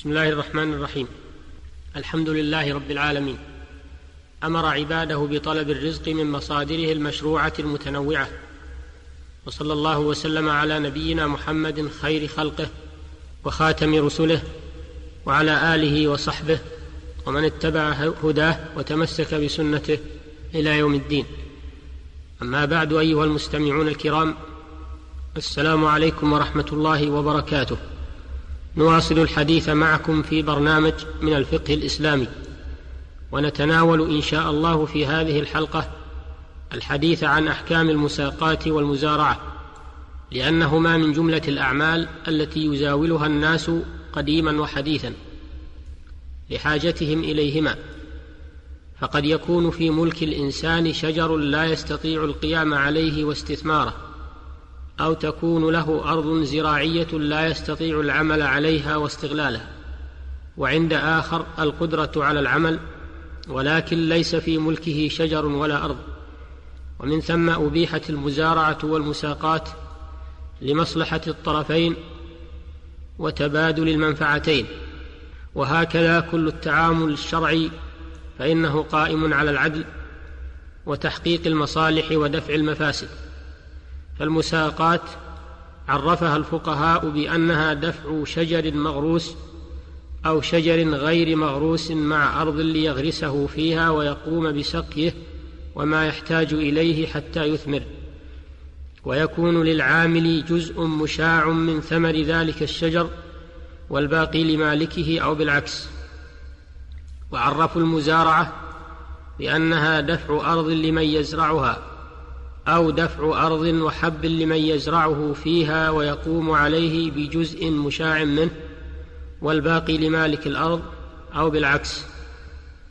بسم الله الرحمن الرحيم. الحمد لله رب العالمين. أمر عباده بطلب الرزق من مصادره المشروعة المتنوعة. وصلى الله وسلم على نبينا محمد خير خلقه وخاتم رسله وعلى آله وصحبه ومن اتبع هداه وتمسك بسنته إلى يوم الدين. أما بعد أيها المستمعون الكرام السلام عليكم ورحمة الله وبركاته. نواصل الحديث معكم في برنامج من الفقه الإسلامي. ونتناول إن شاء الله في هذه الحلقة الحديث عن أحكام المساقات والمزارعة لأنهما من جملة الأعمال التي يزاولها الناس قديما وحديثا لحاجتهم إليهما. فقد يكون في ملك الإنسان شجر لا يستطيع القيام عليه واستثماره. أو تكون له أرض زراعية لا يستطيع العمل عليها واستغلالها وعند آخر القدرة على العمل ولكن ليس في ملكه شجر ولا أرض. ومن ثم أبيحت المزارعة والمساقات لمصلحة الطرفين وتبادل المنفعتين. وهكذا كل التعامل الشرعي فإنه قائم على العدل وتحقيق المصالح ودفع المفاسد. فالمساقات عرفها الفقهاء بأنها دفع شجر مغروس أو شجر غير مغروس مع أرض ليغرسه فيها ويقوم بسقيه وما يحتاج إليه حتى يثمر. ويكون للعامل جزء مشاع من ثمر ذلك الشجر والباقي لمالكه أو بالعكس. وعرفوا المزارعة بأنها دفع أرض لمن يزرعها. أو دفع أرض وحب لمن يزرعه فيها ويقوم عليه بجزء مشاع منه والباقي لمالك الأرض أو بالعكس.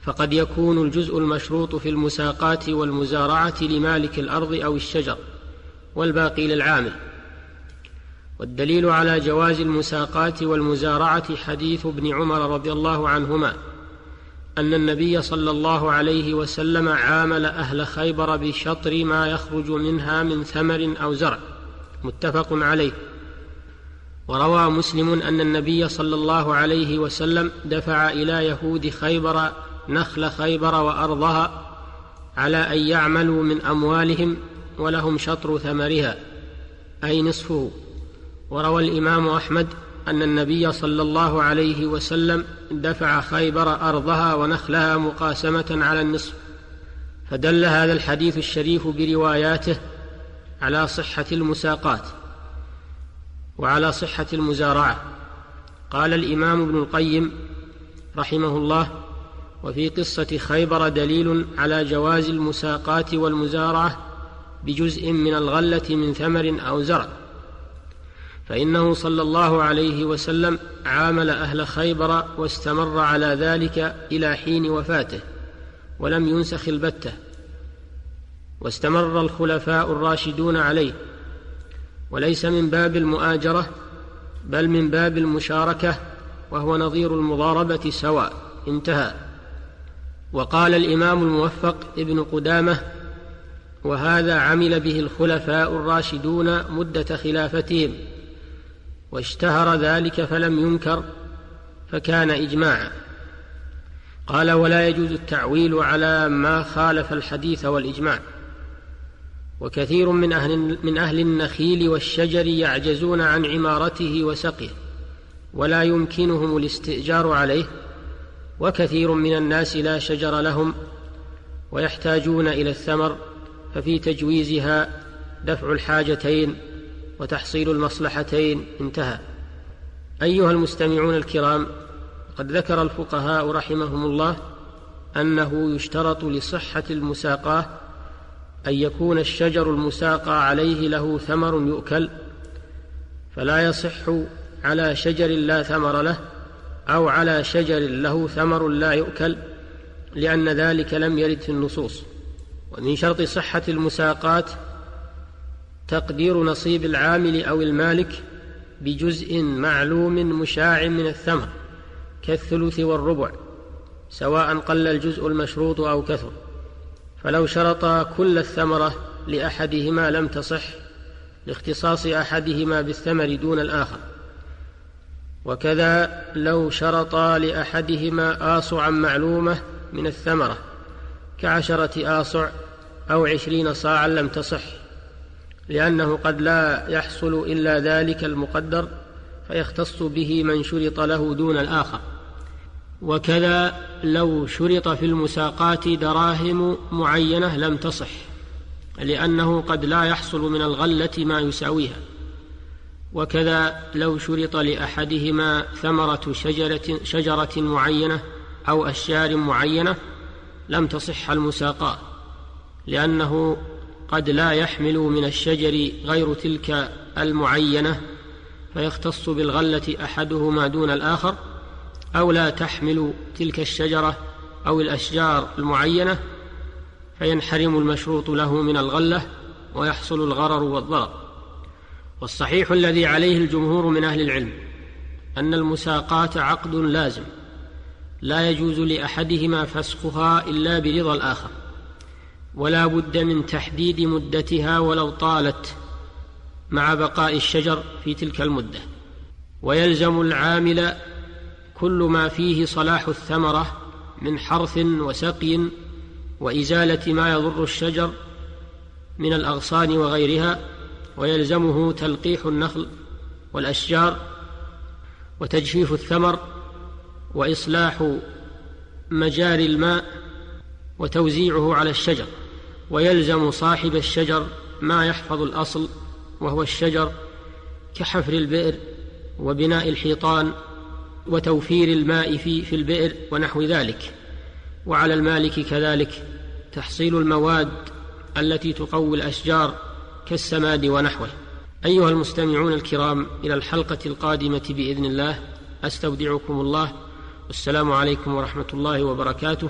فقد يكون الجزء المشروط في المساقات والمزارعة لمالك الأرض أو الشجر والباقي للعامل. والدليل على جواز المساقات والمزارعة حديث ابن عمر رضي الله عنهما. أن النبي صلى الله عليه وسلم عامل أهل خيبر بشطر ما يخرج منها من ثمر أو زرع متفق عليه. وروى مسلم أن النبي صلى الله عليه وسلم دفع إلى يهود خيبر نخل خيبر وأرضها على أن يعملوا من أموالهم ولهم شطر ثمرها أي نصفه. وروى الإمام أحمد أن النبي صلى الله عليه وسلم دفع خيبر أرضها ونخلها مقاسمة على النصف فدل هذا الحديث الشريف برواياته على صحة المساقات وعلى صحة المزارعة. قال الإمام ابن القيم رحمه الله وفي قصة خيبر دليل على جواز المساقات والمزارعة بجزء من الغلة من ثمر أو زرع. فإنه صلى الله عليه وسلم عامل أهل خيبر واستمر على ذلك إلى حين وفاته ولم ينسخ البتة. واستمر الخلفاء الراشدون عليه. وليس من باب المؤاجرة بل من باب المشاركة وهو نظير المضاربة سواء انتهى. وقال الإمام الموفق ابن قدامة وهذا عمل به الخلفاء الراشدون مدة خلافتهم واشتهر ذلك فلم ينكر فكان إجماعا. قال ولا يجوز التعويل على ما خالف الحديث والإجماع. وكثير من أهل من أهل النخيل والشجر يعجزون عن عمارته وسقيه ولا يمكنهم الاستئجار عليه وكثير من الناس لا شجر لهم ويحتاجون إلى الثمر ففي تجويزها دفع الحاجتين وتحصيل المصلحتين انتهى. أيها المستمعون الكرام قد ذكر الفقهاء رحمهم الله أنه يشترط لصحة المساقاة أن يكون الشجر المساقى عليه له ثمر يؤكل فلا يصح على شجر لا ثمر له أو على شجر له ثمر لا يؤكل لأن ذلك لم يرد في النصوص. ومن شرط صحة المساقات تقدير نصيب العامل أو المالك بجزء معلوم مشاع من الثمر كالثلث والربع سواء قل الجزء المشروط أو كثر. فلو شرط كل الثمرة لأحدهما لم تصح لاختصاص أحدهما بالثمر دون الآخر. وكذا لو شرطا لأحدهما آصعا معلومة من الثمرة كعشرة آصع أو عشرين صاعا لم تصح. لأنه قد لا يحصل إلا ذلك المقدر فيختص به من شرط له دون الآخر. وكذا لو شرط في المساقات دراهم معينة لم تصح لأنه قد لا يحصل من الغلة ما يساويها. وكذا لو شرط لأحدهما ثمرة شجرة, شجرة معينة أو أشجار معينة لم تصح المساقات لأنه قد لا يحمل من الشجر غير تلك المعينة فيختص بالغلة أحدهما دون الآخر أو لا تحمل تلك الشجرة أو الأشجار المعينة فينحرم المشروط له من الغلة ويحصل الغرر والضرر. والصحيح الذي عليه الجمهور من أهل العلم أن المساقات عقد لازم لا يجوز لأحدهما فسخها إلا برضا الآخر. ولا بد من تحديد مدتها ولو طالت مع بقاء الشجر في تلك المدة. ويلزم العامل كل ما فيه صلاح الثمرة من حرث وسقي وإزالة ما يضر الشجر من الأغصان وغيرها ويلزمه تلقيح النخل والأشجار وتجفيف الثمر وإصلاح مجاري الماء وتوزيعه على الشجر ويلزم صاحب الشجر ما يحفظ الأصل وهو الشجر كحفر البئر وبناء الحيطان وتوفير الماء في في البئر ونحو ذلك. وعلى المالك كذلك تحصيل المواد التي تقوي الأشجار كالسماد ونحوه. أيها المستمعون الكرام إلى الحلقة القادمة بإذن الله. أستودعكم الله. والسلام عليكم ورحمة الله وبركاته.